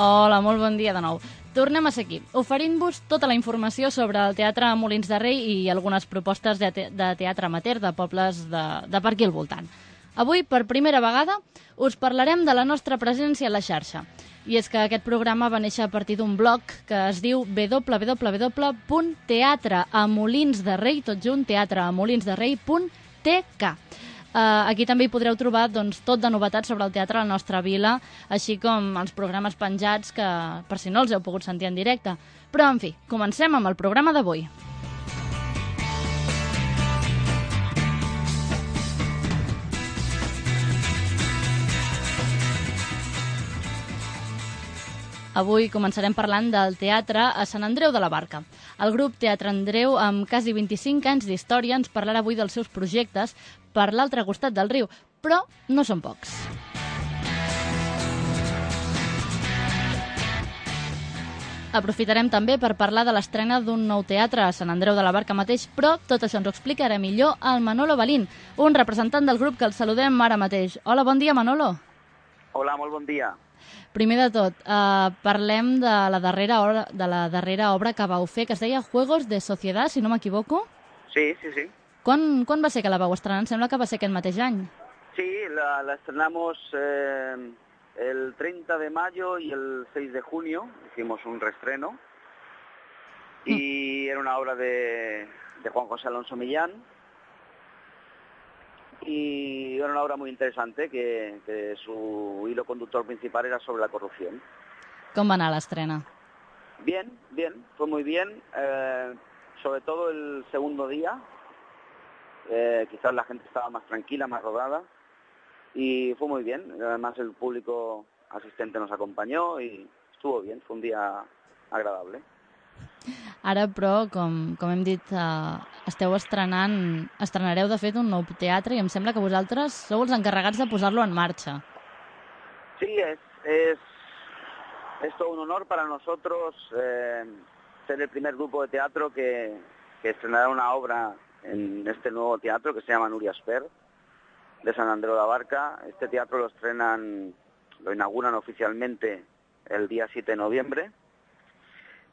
Hola, molt bon dia de nou. Tornem a ser aquí, oferint-vos tota la informació sobre el Teatre Molins de Rei i algunes propostes de, te de teatre amateur de pobles de, de per aquí al voltant. Avui, per primera vegada, us parlarem de la nostra presència a la xarxa. I és que aquest programa va néixer a partir d'un blog que es diu www.teatreamolinsderrei, tot junt, teatreamolinsderrei.tk. Uh, aquí també hi podreu trobar doncs, tot de novetats sobre el teatre a la nostra vila, així com els programes penjats que, per si no els heu pogut sentir en directe. Però, en fi, comencem amb el programa d'avui. Avui començarem parlant del teatre a Sant Andreu de la Barca. El grup Teatre Andreu, amb quasi 25 anys d'història, ens parlarà avui dels seus projectes per l'altre costat del riu, però no són pocs. Aprofitarem també per parlar de l'estrena d'un nou teatre a Sant Andreu de la Barca mateix, però tot això ens ho explicarà millor el Manolo Balín, un representant del grup que el saludem ara mateix. Hola, bon dia, Manolo. Hola, molt bon dia. Primer de tot, eh, parlem de la, darrera obra, de la darrera obra que vau fer, que es deia Juegos de Societat, si no m'equivoco. Sí, sí, sí. Quan, quan va ser que la vau estrenar? Em sembla que va ser aquest mateix any. Sí, la, la estrenamos eh, el 30 de mayo y el 6 de junio. Hicimos un reestreno. Y era una obra de, de Juan José Alonso Millán. Y era una obra muy interesante que, que su hilo conductor principal era sobre la corrupción. Com va anar l'estrena? Bien, bien, fue muy bien. eh, sobre todo el segundo día, eh, quizás la gente estaba más tranquila, más rodada y fue muy bien. Además el público asistente nos acompañó y estuvo bien, fue un día agradable. Ara, però, com, com hem dit, eh, esteu estrenant, estrenareu de fet un nou teatre i em sembla que vosaltres sou els encarregats de posar-lo en marxa. Sí, es, es, es todo un honor para nosotros eh, ser el primer grupo de teatro que, que estrenará una obra en este nuevo teatro que se llama Nuria Sper, de San Andreu de la Barca. Este teatro lo estrenan, lo inauguran oficialmente el día 7 de noviembre.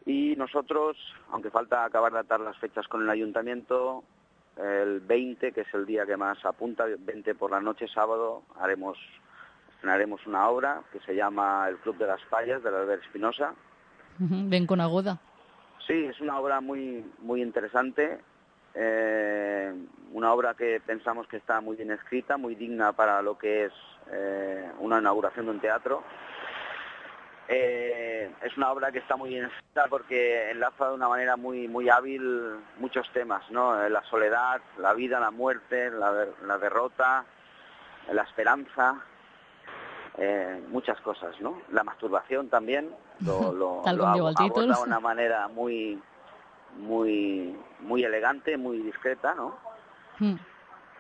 Y nosotros, aunque falta acabar de atar las fechas con el ayuntamiento, el 20, que es el día que más apunta, el 20 por la noche, sábado, haremos, estrenaremos una obra que se llama El Club de las Fallas, de Albert Espinosa. Mhm, Ben coneguda. Sí, es una obra muy, muy interesante, eh, una obra que pensamos que está muy bien escrita, muy digna para lo que es eh, una inauguración de un teatro. Eh, es una obra que está muy bien escrita porque enlaza de una manera muy, muy hábil muchos temas, ¿no? La soledad, la vida, la muerte, la, der- la derrota, la esperanza, eh, muchas cosas, ¿no? La masturbación también lo, lo, aborda de una manera muy, muy, muy elegante, muy discreta, ¿no? Mm.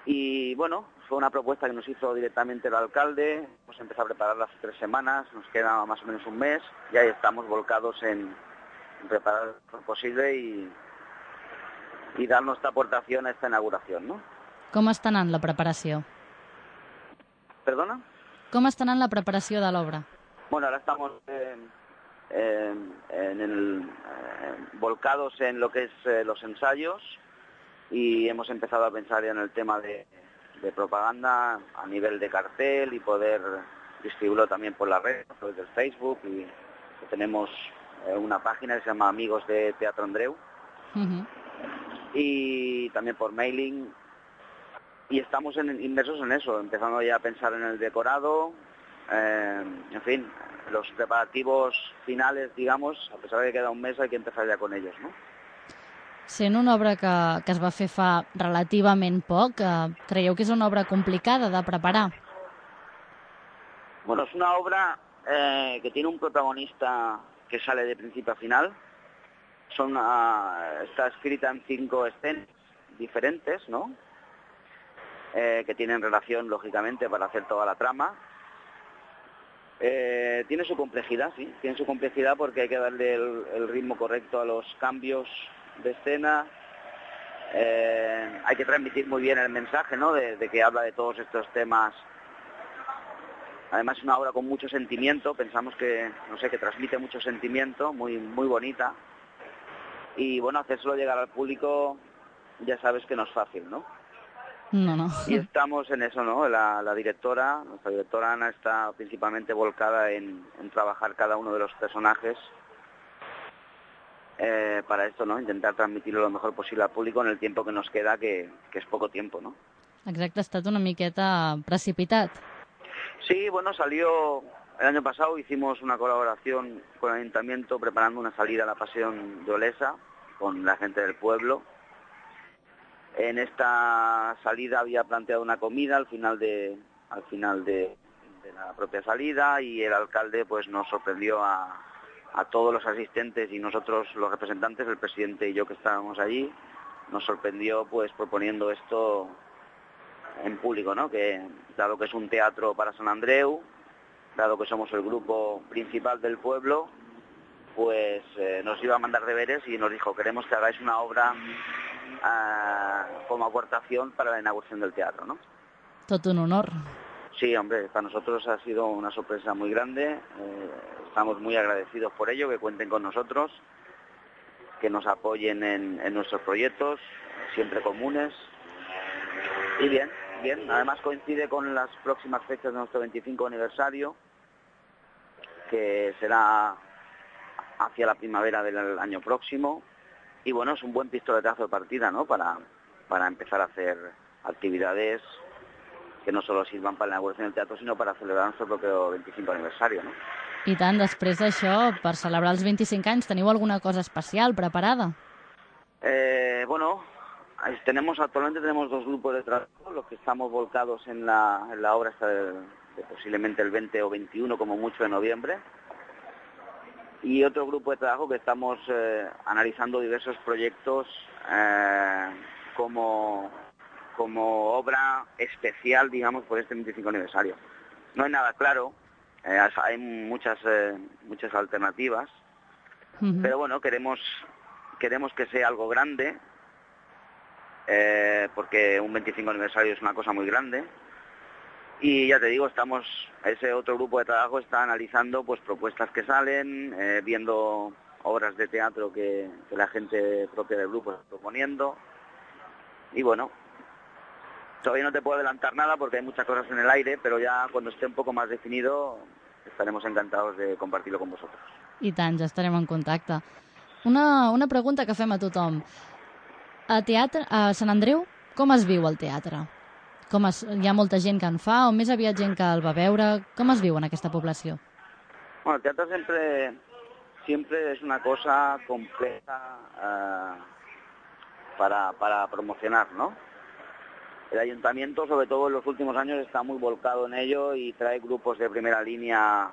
Y bueno, fue una propuesta que nos hizo directamente el alcalde, hemos empezado a prepararla hace tres semanas, nos queda más o menos un mes, y ahí estamos volcados en, en preparar lo posible y, y dar nuestra aportación a esta inauguración, ¿no? Com està anant la preparació? ¿Perdona? Com està anant la preparació de l'obra? Bueno, ahora estamos eh, eh, en el, volcados en lo que es eh, los ensayos y hemos empezado a pensar ya en el tema de, de propaganda a nivel de cartel y poder distribuirlo también por la red, través del Facebook y tenemos eh, una página que se llama Amigos de Teatro Andreu. Y también por mailing. Y estamos en- inmersos en eso, empezando ya a pensar en el decorado, eh, en fin, los preparativos finales, digamos, a pesar de que queda un mes hay que empezar ya con ellos, ¿no? Sent una obra que, que es va fer fa relativament poc, eh, creieu que és una obra complicada de preparar? Bueno, es una obra eh, que tiene un protagonista que sale de principio a final. Son, ah, está escrita en cinco escenas diferentes, ¿no? Eh, que tienen relación, lógicamente, para hacer toda la trama. Eh, tiene su complejidad, sí, tiene su complejidad porque hay que darle el, ritmo correcto a los cambios de escena. Eh, hay que transmitir muy bien el mensaje, ¿no? De, de que habla de todos estos temas Además es una obra con mucho sentimiento, pensamos que, no sé, que transmite mucho sentimiento, muy, muy bonita. Y bueno, hacérselo llegar al público ya sabes que no es fácil, ¿no? No, no. Y estamos en eso, ¿no? La, la directora, nuestra directora Ana está principalmente volcada en, en trabajar cada uno de los personajes eh, para esto, ¿no? Intentar transmitirlo lo mejor posible al público en el tiempo que nos queda, que, que es poco tiempo, ¿no? Exacte, ha estat una miqueta precipitat. Sí, bueno, salió el año pasado, hicimos una colaboración con el ayuntamiento preparando una salida a la Pasión de Olesa con la gente del pueblo. En esta salida había planteado una comida al final de, al final de, la propia salida y el alcalde pues nos sorprendió a, a todos los asistentes y nosotros los representantes, el presidente y yo que estábamos allí, nos sorprendió pues proponiendo esto en público, ¿no? Que dado que es un teatro para San Andreu, dado que somos el grupo principal del pueblo, pues eh, nos iba a mandar deberes y nos dijo, queremos que hagáis una obra eh, como aportación para la inauguración del teatro, ¿no? Tot un honor. Sí, hombre, para nosotros ha sido una sorpresa muy grande. Eh, estamos muy agradecidos por ello, que cuenten con nosotros, que nos apoyen en, en nuestros proyectos, siempre comunes. Y bien, bien. Además coincide con las próximas fechas de nuestro 25 aniversario, que será hacia la primavera del año próximo. Y bueno, es un buen pistoletazo de partida, ¿no? Para, para empezar a hacer actividades que no solo sirvan para la inauguración del teatro, sino para celebrar nuestro propio 25 aniversario, ¿no? I tant, després d'això, per celebrar els 25 anys, teniu alguna cosa especial preparada? Eh, bueno, tenemos actualmente tenemos dos grupos de trabajo, los que estamos volcados en la, en la obra hasta posiblemente el 20 o 21 como mucho de noviembre y otro grupo de trabajo que estamos eh, analizando diversos proyectos eh, como, como obra especial, digamos, por este 25 aniversario. No hay nada claro, eh, hay muchas muchas alternativas, pero bueno, queremos queremos que sea algo grande, porque un 25 aniversario es una cosa muy grande. Y ya te digo, estamos, ese otro grupo de trabajo está analizando pues propuestas que salen, eh, viendo obras de teatro que, la gente propia del grupo está proponiendo. Y bueno, todavía no te puedo adelantar nada porque hay muchas cosas en el aire, pero ya cuando esté un poco más definido estaremos encantados de compartirlo con vosotros. I tant, ja estarem en contacte. Una, una pregunta que fem a tothom. A, a Andreu, com es viu el teatre? Com es, hi ha molta gent que en fa o més aviat gent que el va veure? Com es viu en aquesta població? Bueno, el teatro siempre, siempre es una cosa compleja eh, para, para promocionar, ¿no? El ayuntamiento, sobre todo en los últimos años, está muy volcado en ello y trae grupos de primera línea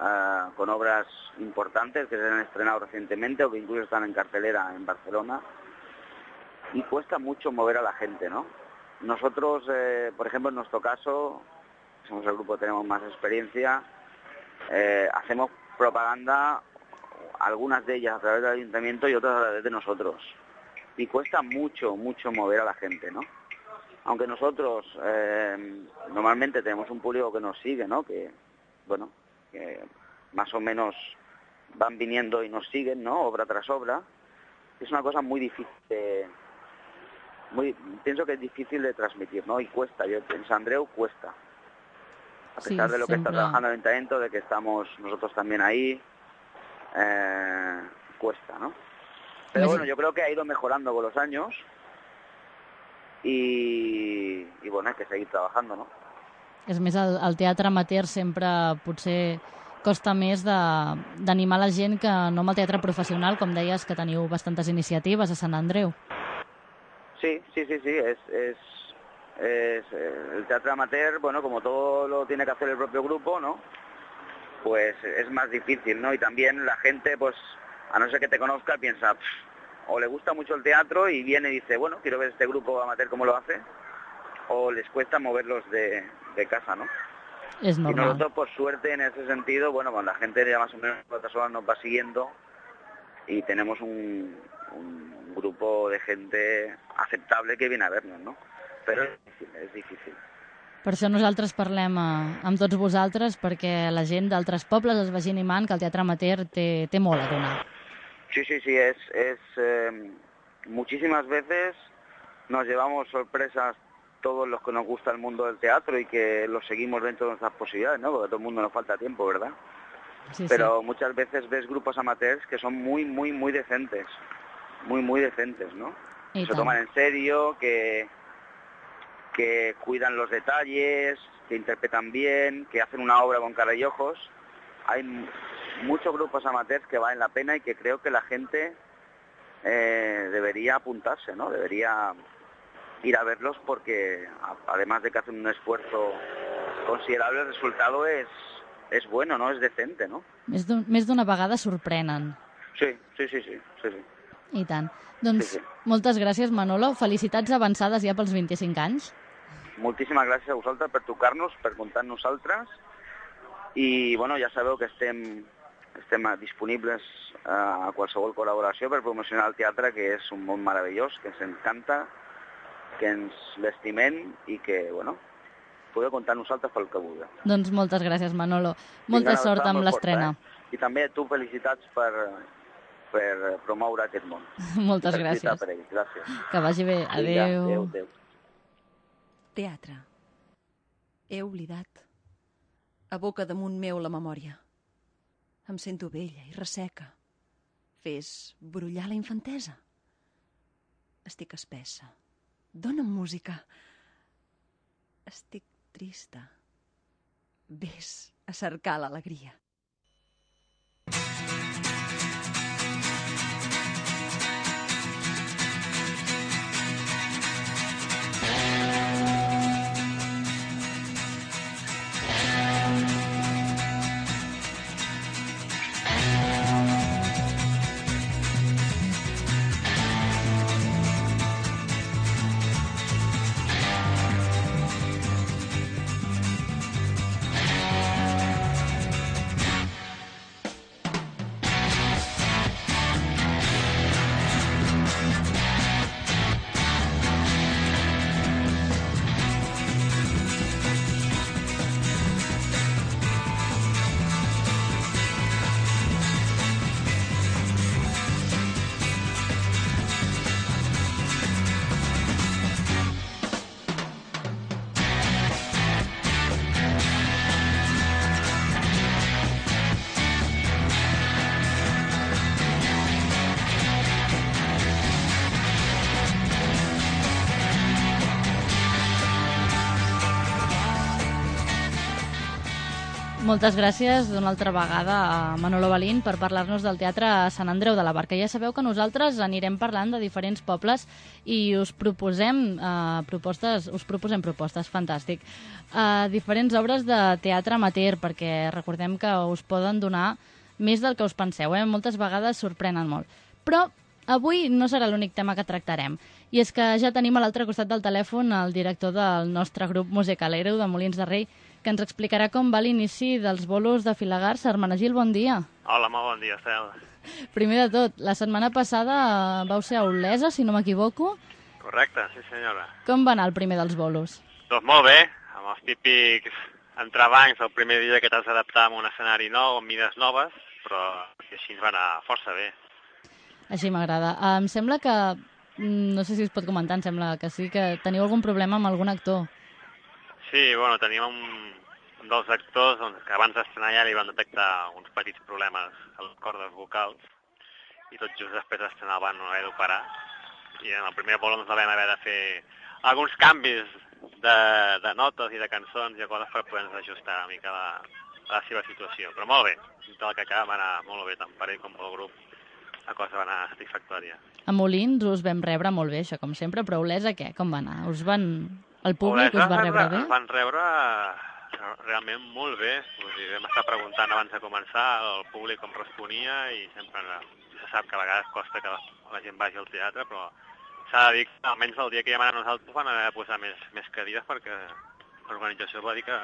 eh, con obras importantes que se han estrenado recientemente o que incluso están en cartelera en Barcelona. Y cuesta mucho mover a la gente, ¿no? Nosotros, eh, por ejemplo, en nuestro caso, somos el grupo que tenemos más experiencia, eh, hacemos propaganda, algunas de ellas a través del ayuntamiento y otras a través de nosotros. Y cuesta mucho, mucho mover a la gente, ¿no? Aunque nosotros eh, normalmente tenemos un público que nos sigue, ¿no? Que, bueno, que más o menos van viniendo y nos siguen, ¿no? Obra tras obra. Es una cosa muy difícil de, muy, pienso que es difícil de transmitir, ¿no? Y cuesta, yo en San Andreu cuesta. A Sí, pesar de lo que está trabajando el ayuntamiento, de que estamos nosotros también ahí, eh, cuesta, ¿no? Pero bueno, yo creo que ha ido mejorando con los años y, bueno, hay que seguir trabajando, ¿no? És més, el, el teatre amateur sempre potser costa més de- d'animar la gent que no amb el teatre professional, com deies, que teniu bastantes iniciatives a Sant Andreu. Sí, sí, sí, sí, es, es, es, eh, el teatro amateur, bueno, como todo lo tiene que hacer el propio grupo, ¿no? Pues es más difícil, ¿no? Y también la gente, pues, a no ser que te conozca, piensa, "Pff", o le gusta mucho el teatro y viene y dice, bueno, quiero ver este grupo amateur cómo lo hace, o les cuesta moverlos de, de casa, ¿no? Y normal. nosotros, por suerte, en ese sentido, bueno, pues la gente ya más o menos otras horas nos va siguiendo y tenemos un, un grupo de gente aceptable que viene a vernos, ¿no? Pero es difícil, es difícil. Per això nosaltres parlem eh, amb tots vosaltres, perquè la gent d'altres pobles es vagi animant que el teatre amateur té, té molt a donar. Sí, sí, sí, es, es eh, muchísimas veces nos llevamos sorpresas todos los que nos gusta el mundo del teatro y que lo seguimos dentro de nuestras posibilidades, ¿no? Porque a todo el mundo nos falta tiempo, ¿verdad? Sí, Pero muchas veces ves grupos amateurs que son muy, muy, muy decentes, muy, muy decentes, ¿no? I Se toman en serio, que, que cuidan los detalles, que interpretan bien, que hacen una obra con cara y ojos. Hay muchos grupos amateurs que valen la pena y que creo que la gente eh, debería apuntarse, ¿no? Debería ir a verlos porque además de que hacen un esfuerzo considerable, el resultado es, es bueno, ¿no? Es decente, ¿no? Més d'una vegada sorprenen. Sí, sí, sí, sí, sí, sí. I tant. Doncs Sí, sí. moltes gràcies, Manolo. Felicitats avançades ja pels 25 anys. Moltíssimes gràcies a vosaltres per tocar-nos, per comptar amb nosaltres i bueno, ja sabeu que estem, estem disponibles eh, a qualsevol col·laboració per promocionar el teatre, que és un món meravellós, que ens encanta, que ens l'estimem i que, bueno, podeu comptar nosaltres pel que vulgueu. Doncs moltes gràcies, Manolo. Molta sort amb l'estrena. Eh? I també tu felicitats per, per promoure aquest món. Moltes Per gràcies. Per ell. Gràcies. Que vagi bé. Vinga, Adéu. adéu, adéu. Teatre. He oblidat. Aboca damunt meu la memòria. Em sento vella i resseca. Fes brollar la infantesa. Estic espessa. Dóna'm música. Estic trista. Ves a cercar l'alegria. Moltes gràcies d'una altra vegada a Manolo Balín per parlar-nos del teatre Sant Andreu de la Barca. Ja sabeu que nosaltres anirem parlant de diferents pobles i us proposem eh, propostes, us proposem propostes, fantàstic. Eh, diferents obres de teatre amateur, perquè recordem que us poden donar més del que us penseu, eh? moltes vegades sorprenen molt. Però avui no serà l'únic tema que tractarem. I és que ja tenim a l'altre costat del telèfon el director del nostre grup musicalero de Molins de Rei, que ens explicarà com va l'inici dels bolos de Filagars. Hermenegil, bon dia. Hola, molt bon dia, Estel. Primer de tot, la setmana passada eh, vau ser a Olesa, si no m'equivoco. Correcte, sí senyora. Com va anar el primer dels bolos? Doncs molt bé, amb els típics entrebancs el primer dia que t'has d'adaptar a un escenari nou, amb mides noves, però que així ens va anar força bé. Així m'agrada. Em sembla que, mm, no sé si es pot comentar, em sembla que sí, que teniu algun problema amb algun actor. Sí, bueno, teníem un, un dels actors doncs, que abans d'estrenar ja li van detectar uns petits problemes a les cordes vocals i tot just després d'estrenar van haver d'operar i en el primer vol ens vam haver de fer alguns canvis de, de notes i de cançons i coses per poder ajustar una mica la, la seva situació. Però molt bé, del que acaba va anar molt bé, tant per ell com pel grup. La cosa va anar satisfactòria. A Molins us vam rebre molt bé, això, com sempre, però a Olesa què? Com va anar? Us van... El públic Olesa us va rebre bé? Ens van rebre eh, realment molt bé. Vull dir, vam estar preguntant abans de començar al públic com responia i sempre eh, se sap que a vegades costa que la gent vagi al teatre, però s'ha de dir que almenys el dia que hi vam anar nosaltres van haver de posar més, més cadires perquè l'organització va dir que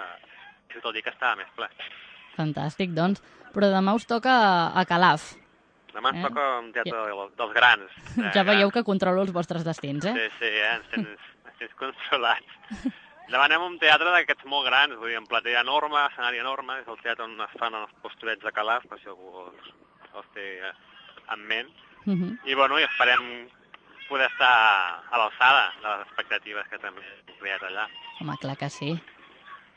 tot el dia que estava més ple. Fantàstic, doncs. Però demà us toca a Calaf. Demà ens Eh? toca un teatre del- dels grans. Ja veieu que controlo els vostres destins, eh? Sí, sí, eh? ens, tens, controlats. Demanem un teatre d'aquests molt grans, vull dir, amb platea enorme, escenari enorme, és el teatre on es fan els posturets de Calaf, per si algú els, els té eh, en ment. Uh -huh. I, bueno, i esperem poder estar a l'alçada de les expectatives que també hem creat allà. Home, clar que sí.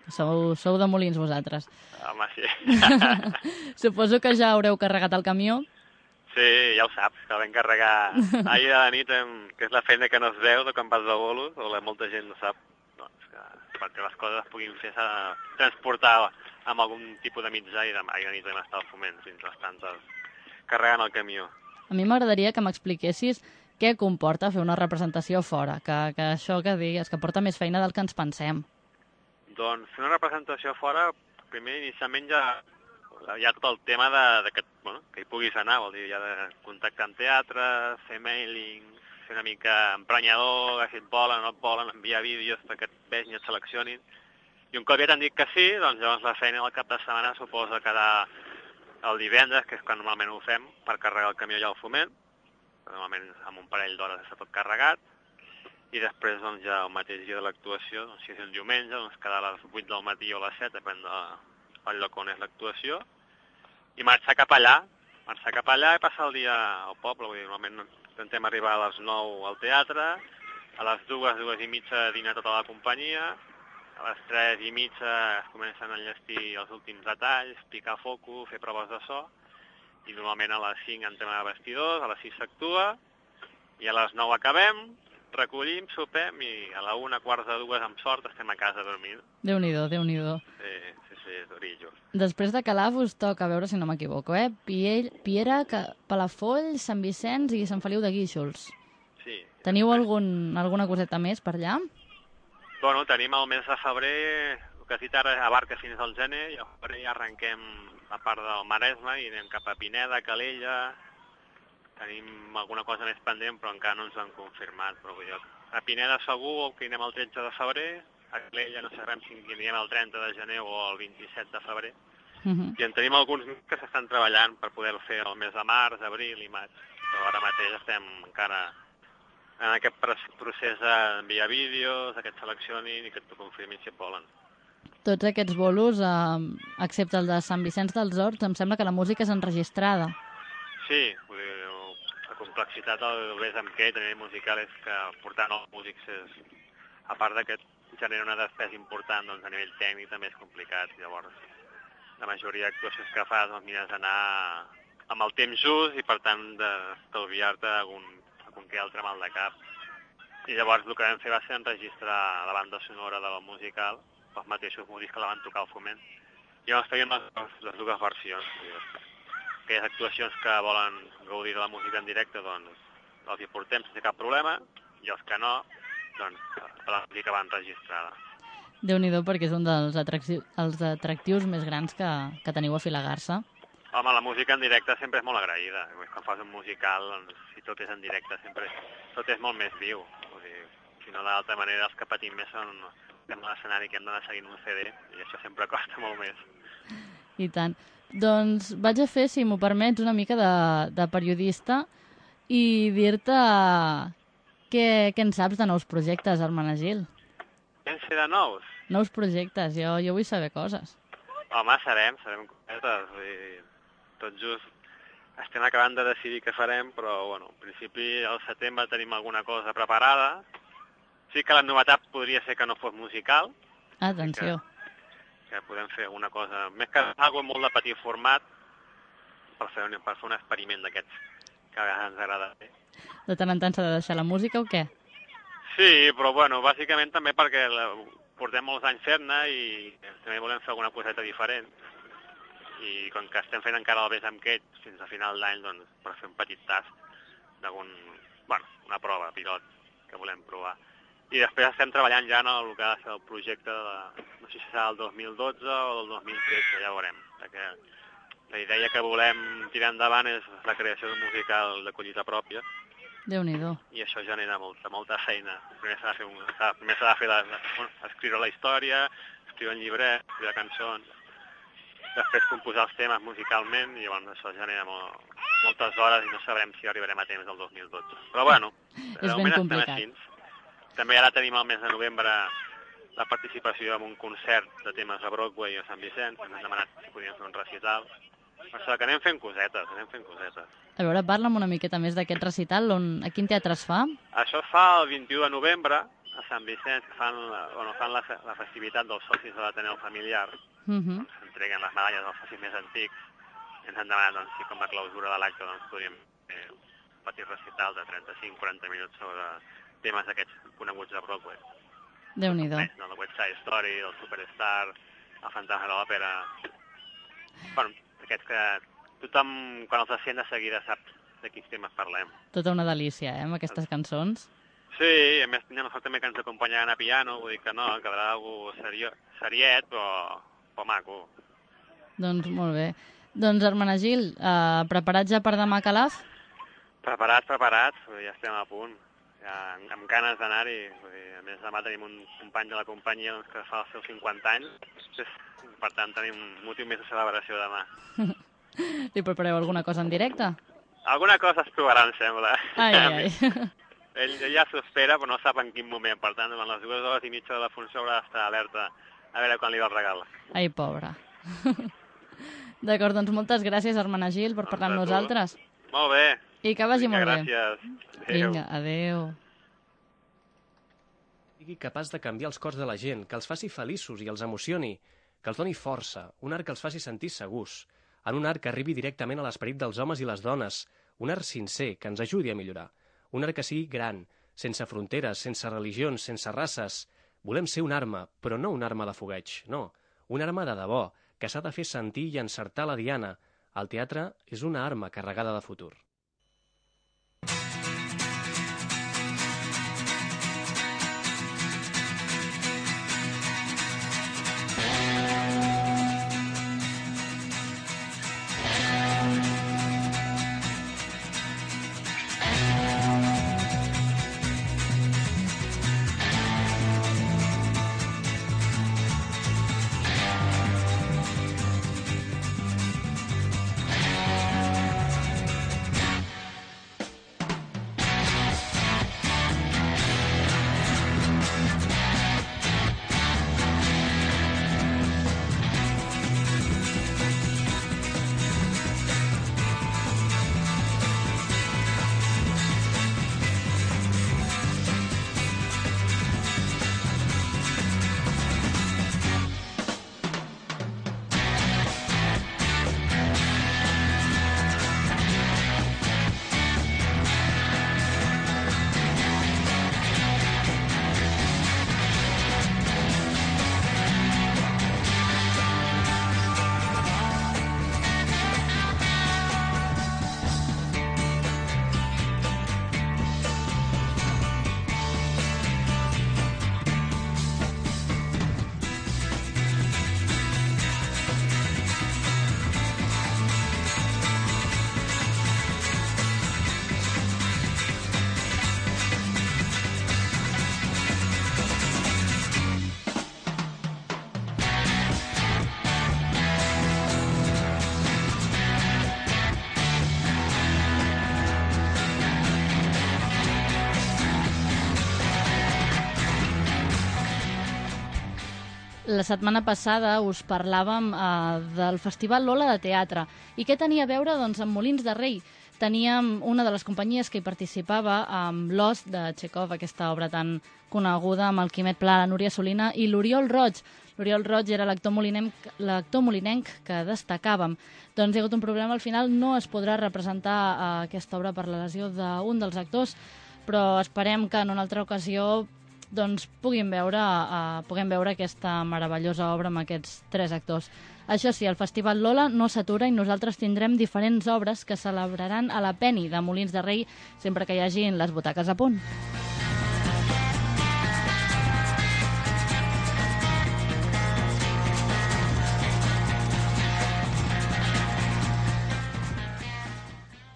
Sou, sou de Molins, vosaltres. Home, sí. Suposo que ja haureu carregat el camió. Sí, ja ho saps, que vam carregar ahir a la nit, em, que és la feina que no es veu de quan vas de bolos, o la, molta gent no sap, doncs, que perquè les coses es puguin fer s'ha de transportar amb algun tipus de mitjà i de, ahir a la nit vam estar al foment fins les tantes carregant el camió. A mi m'agradaria que m'expliquessis què comporta fer una representació fora, que, que això que digues, que porta més feina del que ens pensem. Doncs fer una representació fora, primer inicialment ja hi ha tot el tema de, de que, bueno, que hi puguis anar, vol dir, ja de contactar amb teatre, fer mailing, fer una mica emprenyador, si et volen, no et volen, enviar vídeos perquè et vegin i et seleccionin. I un cop ja t'han dit que sí, doncs llavors la feina al cap de setmana suposa quedar el divendres, que és quan normalment ho fem, per carregar el camió ja al foment, normalment amb un parell d'hores està tot carregat, i després doncs, ja el mateix dia de l'actuació, doncs, si és un diumenge, doncs quedar a les 8 del matí o a les 7, depèn de, del lloc on és l'actuació, i marxar cap allà, marxar cap allà i passar el dia al poble. Vull dir, normalment intentem arribar a les 9 al teatre, a les dues, dues i mitja dinar tota la companyia, a les 3 i mitja es comencen a enllestir els últims detalls, picar foco, fer proves de so, i normalment a les 5 entrem a vestidors, a les 6 s'actua, i a les 9 acabem, recollim, sopem, i a la 1, quarts de dues, amb sort, estem a casa dormint. Déu-n'hi-do, déu nhi déu Sí, sí, sí, és d'orillo. Després de Calaf us toca, a veure si no m'equivoco, eh? Piell, Piera, Palafoll, Sant Vicenç i Sant Feliu de Guíxols. Sí. Teniu algun, alguna coseta més per allà? Bueno, tenim el mes de febrer, el que dit ara abarca fins al gener, i al febrer ja arrenquem a part del Maresme i anem cap a Pineda, Calella, tenim alguna cosa més pendent però encara no ens han confirmat, però dir, a Pineda segur que anem el 13 de febrer, a Calella no sabem si anem el 30 de gener o el 27 de febrer, Uh -huh. i en tenim alguns que s'estan treballant per poder fer el mes de març, abril i maig, però ara mateix estem encara en aquest procés d'enviar vídeos, que et seleccionin i que t'ho confirmin si et volen. Tots aquests bolos, eh, excepte el de Sant Vicenç dels Horts, em sembla que la música és enregistrada. Sí, complexitat del Bes amb què també musical és que portar nous músics és, a part de que genera una despesa important, doncs a nivell tècnic també és complicat. Llavors, la majoria d'actuacions que fas doncs, mires d'anar amb el temps just i per tant d'estalviar-te algun, algun que altre mal de cap. I llavors el que vam fer va ser enregistrar la banda sonora de la musical, els mateixos músics que la van tocar al foment. I llavors feien les, les dues versions. Vull dir, aquelles actuacions que volen gaudir de la música en directe, doncs els hi portem sense cap problema, i els que no, doncs la música va enregistrada. déu nhi perquè és un dels atractius, els atractius més grans que, que teniu a Filagarsa. Home, la música en directe sempre és molt agraïda. Quan fas un musical, doncs, si tot és en directe, sempre tot és molt més viu. Vull dir, si no, d'altra manera, els que patim més són l'escenari que hem d'anar seguint un CD, i això sempre costa molt més. I tant. Doncs vaig a fer, si m'ho permets, una mica de, de periodista i dir-te què, què en saps de nous projectes, Armenegil. Vam ser de nous? Nous projectes, jo, jo vull saber coses. Home, sabem, sabem cosetes. Vull dir, tot just estem acabant de decidir què farem, però, bueno, en principi al setembre tenim alguna cosa preparada. Sí que la novetat podria ser que no fos musical, Atenció. que podem fer alguna cosa, més que algo molt de petit format, per fer un, per fer un experiment d'aquests que a vegades ens agrada fer. De tant en tant s'ha de deixar la música o què? Sí, però bueno, bàsicament també perquè la, portem molts anys fent-ne i també volem fer alguna coseta diferent. I com que estem fent encara el amb Kate fins a final d'any, doncs per fer un petit tast d'algun, bueno, una prova pilot que volem provar. I després estem treballant ja en el que ha de ser el projecte de, no sé si serà el 2012 o el 2013, ja ho veurem. Perquè la idea que volem tirar endavant és la creació d'un musical de collita pròpia, déu nhi i això genera molta, molta feina. Primer s'ha de fer, un, primer de fer la, escriure la història, escriure un llibret, escriure cançons, després composar els temes musicalment i llavors això genera molt, moltes hores i no sabrem si arribarem a temps del 2012. Però bueno, de ben complicat. així. També ara tenim el mes de novembre la participació en un concert de temes a Broadway a Sant Vicenç, ens han demanat si podíem fer un recital. O sigui que anem fent cosetes, anem fent cosetes. A veure, parla'm una miqueta més d'aquest recital, on, a quin teatre es fa? Això es fa el 21 de novembre a Sant Vicenç, que fan, la, bueno, fan la, la festivitat dels socis de l'Ateneu Familiar, Uh -huh. on s'entreguen les medalles als socis més antics. I ens han demanat doncs, si com a clausura de l'acte doncs, podríem fer un petit recital de 35-40 minuts sobre temes d'aquests coneguts de Broadway. Déu-n'hi-do. Més, del West Side Story, del Superstar, el Fantasma de l'Òpera... Bueno, aquests que tothom, quan els sent de seguida, sap de quins temes parlem. Tota una delícia, eh, amb aquestes cançons. Sí, a més tindrem la sort també que ens acompanyaran a piano, vull dir que no, quedarà algú serio, seriet, però, però maco. Doncs molt bé. Doncs, Hermenegil, eh, preparats ja per demà a Calaf? Preparats, preparats, ja estem a punt. Amb, amb ganes d'anar-hi. A més, demà tenim un company de la companyia doncs, que fa els seus 50 anys. Per tant, tenim un motiu més de celebració demà. Li prepareu alguna cosa en directe? Alguna cosa es trobarà, em sembla. Ai, ai. Ell, ell ja s'ho espera, però no sap en quin moment. Per tant, durant les dues hores i mitja de la funció haurà d'estar alerta a veure quan li va el regal. Ai, pobra. D'acord, doncs moltes gràcies, Hermenegil, per parlar amb Doncs a tu. nosaltres. Molt bé. I que vagi Vinga, molt bé. gràcies. Adéu. Vinga, adéu. sigui capaç de canviar els cors de la gent, que els faci feliços i els emocioni, que els doni força, un art que els faci sentir segurs, en un art que arribi directament a l'esperit dels homes i les dones, un art sincer que ens ajudi a millorar, un art que sigui gran, sense fronteres, sense religions, sense races. Volem ser una arma, però no una arma de fogueig, no, una arma de debò, que s'ha de fer sentir i encertar la diana. El teatre és una arma carregada de futur. La setmana passada us parlàvem eh, del Festival Lola de Teatre. I què tenia a veure? Doncs amb Molins de Rei. Teníem una de les companyies que hi participava amb l'Os de Chekhov, aquesta obra tan coneguda amb el Quimet Pla, la Núria Solina i l'Oriol Roig. L'Oriol Roig era l'actor molinenc, molinenc que destacàvem. Doncs hi ha hagut un problema, al final no es podrà representar eh, aquesta obra per la lesió d'un dels actors, però esperem que en una altra ocasió doncs puguin veure, uh, puguem veure aquesta meravellosa obra amb aquests tres actors. Això sí, el Festival Lola no s'atura i nosaltres tindrem diferents obres que celebraran a la Penny de Molins de Rei sempre que hi hagin les butaques a punt.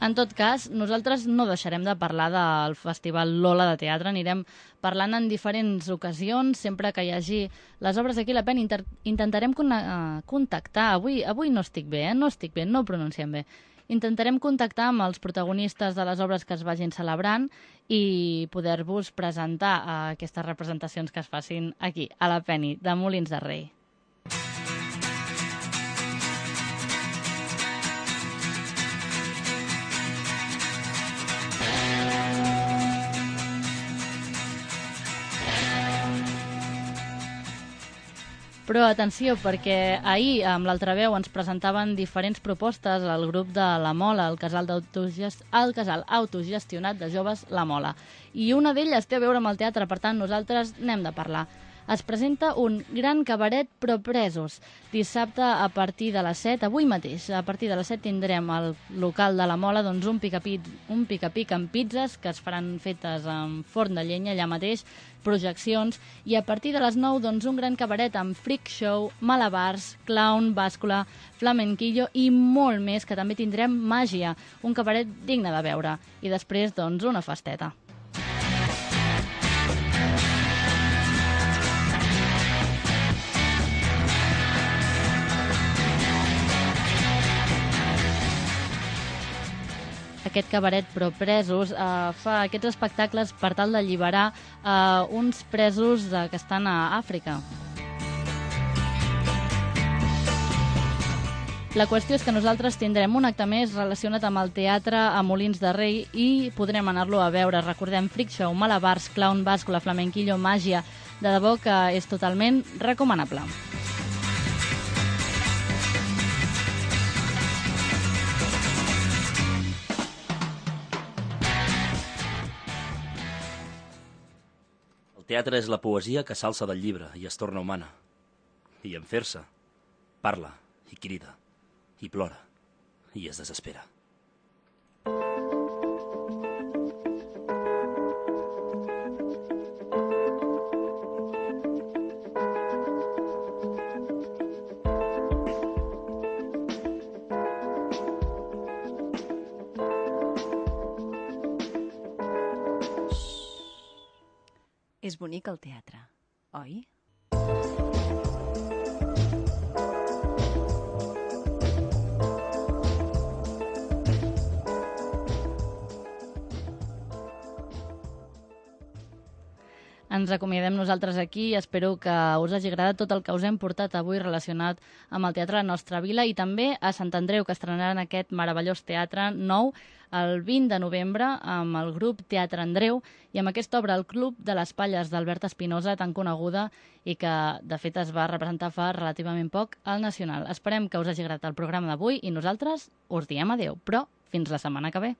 En tot cas, nosaltres no deixarem de parlar del Festival Lola de Teatre. Anirem parlant en diferents ocasions, sempre que hi hagi les obres d'aquí a la pen. Inter intentarem con uh, contactar. Avui, avui no estic bé, eh? no estic bé, no ho pronunciem bé. intentarem contactar amb els protagonistes de les obres que es vagin celebrant i poder-vos presentar a aquestes representacions que es facin aquí, a la Peni, de Molins de Rei. Però atenció, perquè ahir amb l'altra veu ens presentaven diferents propostes al grup de La Mola, el casal, el casal autogestionat de joves La Mola. I una d'elles té a veure amb el teatre, per tant nosaltres n'hem de parlar es presenta un gran cabaret però presos. Dissabte a partir de les 7, avui mateix, a partir de les 7 tindrem al local de la Mola doncs, un pica-pic un pica -pic amb pizzas que es faran fetes amb forn de llenya allà mateix, projeccions, i a partir de les 9 doncs, un gran cabaret amb freak show, malabars, clown, bàscula, flamenquillo i molt més, que també tindrem màgia, un cabaret digne de veure. I després, doncs, una festeta. Aquest cabaret però presos eh, fa aquests espectacles per tal d'alliberar eh, uns presos de, que estan a Àfrica. La qüestió és que nosaltres tindrem un acte més relacionat amb el teatre a Molins de Rei i podrem anar-lo a veure. Recordem Freak Show, Malabars, Clown, Bàscula, Flamenquillo, Màgia... De debò que és totalment recomanable. Teatre és la poesia que s'alça del llibre i es torna humana. I en fer-se, parla i crida i plora i es desespera. Bonic el teatre, oi? Ens acomiadem nosaltres aquí i espero que us hagi agradat tot el que us hem portat avui relacionat amb el Teatre de la Nostra Vila i també a Sant Andreu, que estrenaran aquest meravellós teatre nou el 20 de novembre amb el grup Teatre Andreu i amb aquesta obra El Club de les Palles d'Albert Espinosa, tan coneguda i que, de fet, es va representar fa relativament poc al Nacional. Esperem que us hagi agradat el programa d'avui i nosaltres us diem adeu, però fins la setmana que ve.